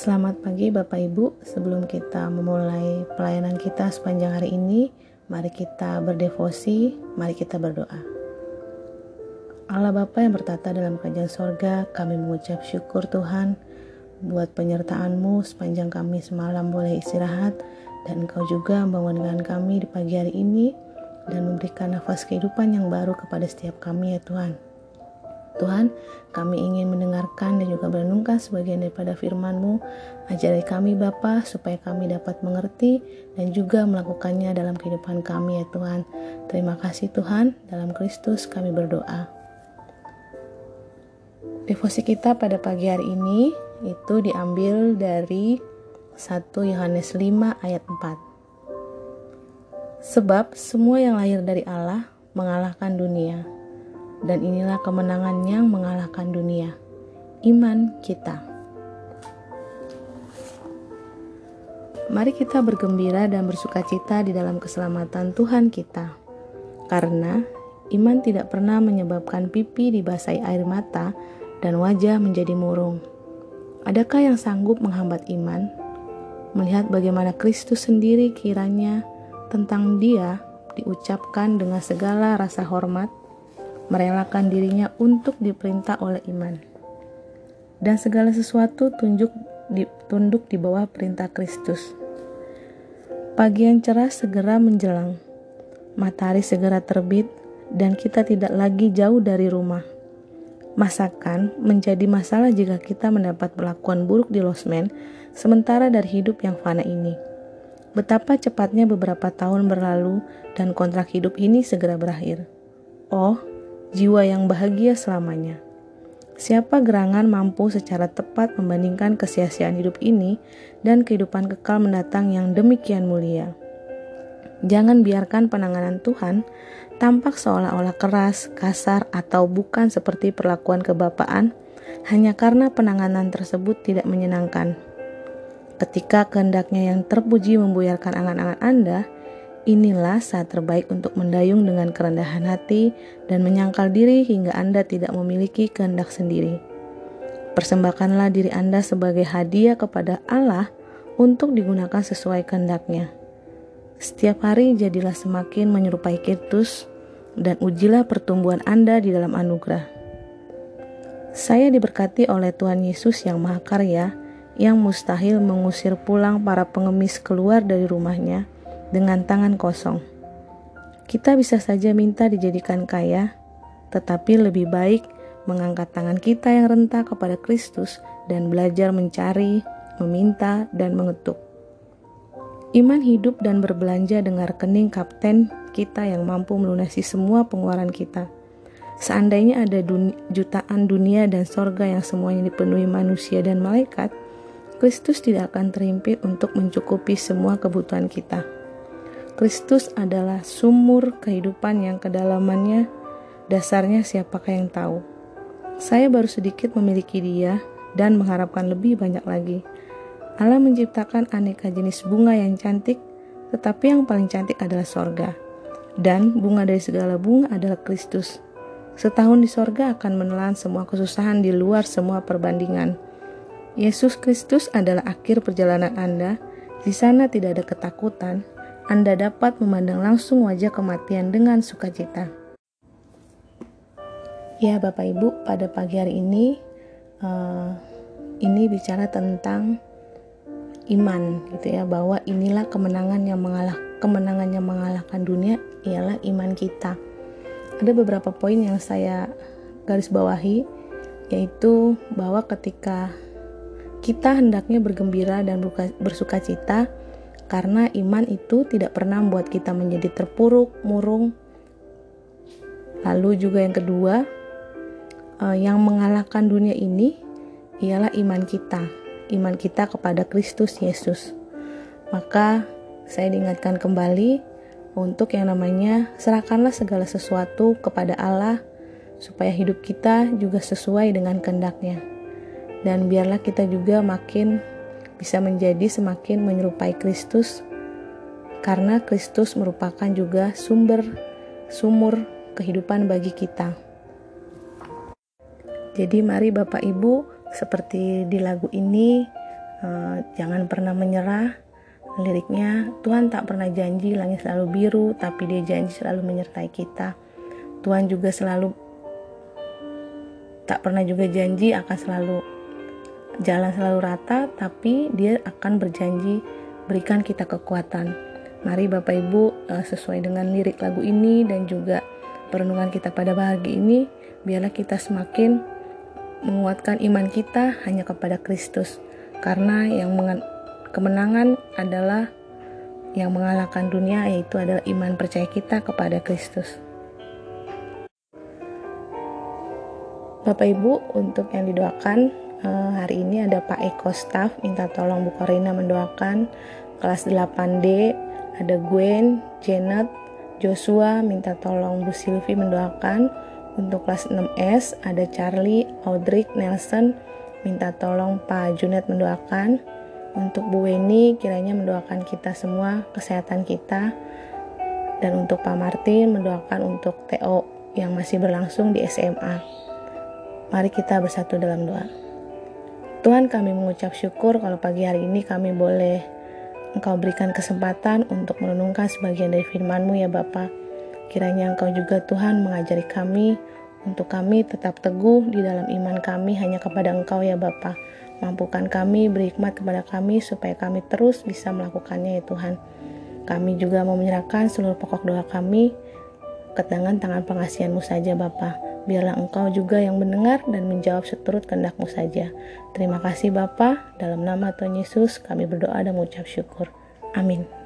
Selamat pagi Bapak Ibu. Sebelum kita memulai pelayanan kita sepanjang hari ini, mari kita berdevosi, mari kita berdoa. Allah Bapa yang bertata dalam kerajaan sorga, kami mengucap syukur Tuhan buat penyertaan-Mu sepanjang kami semalam boleh istirahat dan Engkau juga membangunkan kami di pagi hari ini dan memberikan nafas kehidupan yang baru kepada setiap kami ya Tuhan. Tuhan, kami ingin mendengarkan dan juga merenungkan sebagian daripada firman-Mu. Ajari kami Bapa supaya kami dapat mengerti dan juga melakukannya dalam kehidupan kami ya Tuhan. Terima kasih Tuhan, dalam Kristus kami berdoa. Devosi kita pada pagi hari ini itu diambil dari 1 Yohanes 5 ayat 4. Sebab semua yang lahir dari Allah mengalahkan dunia dan inilah kemenangan yang mengalahkan dunia, iman kita. Mari kita bergembira dan bersuka cita di dalam keselamatan Tuhan kita, karena iman tidak pernah menyebabkan pipi dibasahi air mata dan wajah menjadi murung. Adakah yang sanggup menghambat iman? Melihat bagaimana Kristus sendiri kiranya tentang Dia diucapkan dengan segala rasa hormat, merelakan dirinya untuk diperintah oleh iman. Dan segala sesuatu tunjuk di, tunduk di bawah perintah Kristus. Pagi yang cerah segera menjelang, matahari segera terbit, dan kita tidak lagi jauh dari rumah. Masakan menjadi masalah jika kita mendapat perlakuan buruk di losmen, sementara dari hidup yang fana ini. Betapa cepatnya beberapa tahun berlalu dan kontrak hidup ini segera berakhir. Oh, jiwa yang bahagia selamanya. Siapa gerangan mampu secara tepat membandingkan kesia-siaan hidup ini dan kehidupan kekal mendatang yang demikian mulia? Jangan biarkan penanganan Tuhan tampak seolah-olah keras, kasar, atau bukan seperti perlakuan kebapaan hanya karena penanganan tersebut tidak menyenangkan. Ketika kehendaknya yang terpuji membuyarkan angan-angan Anda, Inilah saat terbaik untuk mendayung dengan kerendahan hati dan menyangkal diri hingga Anda tidak memiliki kehendak sendiri. Persembahkanlah diri Anda sebagai hadiah kepada Allah untuk digunakan sesuai kehendaknya. Setiap hari jadilah semakin menyerupai Kristus dan ujilah pertumbuhan Anda di dalam anugerah. Saya diberkati oleh Tuhan Yesus yang Maha Karya, yang mustahil mengusir pulang para pengemis keluar dari rumahnya dengan tangan kosong. Kita bisa saja minta dijadikan kaya, tetapi lebih baik mengangkat tangan kita yang rentah kepada Kristus dan belajar mencari, meminta, dan mengetuk. Iman hidup dan berbelanja dengan rekening kapten kita yang mampu melunasi semua pengeluaran kita. Seandainya ada duni, jutaan dunia dan sorga yang semuanya dipenuhi manusia dan malaikat, Kristus tidak akan terhimpit untuk mencukupi semua kebutuhan kita. Kristus adalah sumur kehidupan yang kedalamannya dasarnya siapakah yang tahu. Saya baru sedikit memiliki dia dan mengharapkan lebih banyak lagi. Allah menciptakan aneka jenis bunga yang cantik, tetapi yang paling cantik adalah sorga. Dan bunga dari segala bunga adalah Kristus. Setahun di sorga akan menelan semua kesusahan di luar semua perbandingan. Yesus Kristus adalah akhir perjalanan Anda. Di sana tidak ada ketakutan, anda dapat memandang langsung wajah kematian dengan sukacita. Ya, Bapak Ibu, pada pagi hari ini uh, ini bicara tentang iman gitu ya bahwa inilah kemenangan yang mengalah kemenangan yang mengalahkan dunia ialah iman kita. Ada beberapa poin yang saya garis bawahi yaitu bahwa ketika kita hendaknya bergembira dan bersuka cita karena iman itu tidak pernah membuat kita menjadi terpuruk, murung. Lalu juga yang kedua, uh, yang mengalahkan dunia ini ialah iman kita, iman kita kepada Kristus Yesus. Maka saya diingatkan kembali untuk yang namanya serahkanlah segala sesuatu kepada Allah supaya hidup kita juga sesuai dengan kehendaknya. Dan biarlah kita juga makin bisa menjadi semakin menyerupai Kristus karena Kristus merupakan juga sumber sumur kehidupan bagi kita. Jadi mari Bapak Ibu seperti di lagu ini uh, jangan pernah menyerah. Liriknya, Tuhan tak pernah janji langit selalu biru, tapi dia janji selalu menyertai kita. Tuhan juga selalu tak pernah juga janji akan selalu jalan selalu rata, tapi dia akan berjanji berikan kita kekuatan. Mari Bapak Ibu uh, sesuai dengan lirik lagu ini dan juga perenungan kita pada pagi ini, biarlah kita semakin menguatkan iman kita hanya kepada Kristus. Karena yang kemenangan adalah yang mengalahkan dunia yaitu adalah iman percaya kita kepada Kristus. Bapak Ibu, untuk yang didoakan uh, hari ini ada Pak Eko Staff minta tolong Bu Korina mendoakan kelas 8D ada Gwen, Janet, Joshua minta tolong Bu Silvi mendoakan untuk kelas 6S ada Charlie, Audric, Nelson minta tolong Pak Junet mendoakan untuk Bu Weni kiranya mendoakan kita semua kesehatan kita dan untuk Pak Martin mendoakan untuk TO yang masih berlangsung di SMA. Mari kita bersatu dalam doa. Tuhan kami mengucap syukur kalau pagi hari ini kami boleh Engkau berikan kesempatan untuk merenungkan sebagian dari firman-Mu ya Bapa. Kiranya Engkau juga Tuhan mengajari kami untuk kami tetap teguh di dalam iman kami hanya kepada Engkau ya Bapa. Mampukan kami, beri hikmat kepada kami supaya kami terus bisa melakukannya ya Tuhan. Kami juga mau menyerahkan seluruh pokok doa kami ke tangan-tangan pengasihanmu saja Bapak biarlah engkau juga yang mendengar dan menjawab seturut kehendakmu saja. Terima kasih Bapa, dalam nama Tuhan Yesus kami berdoa dan mengucap syukur. Amin.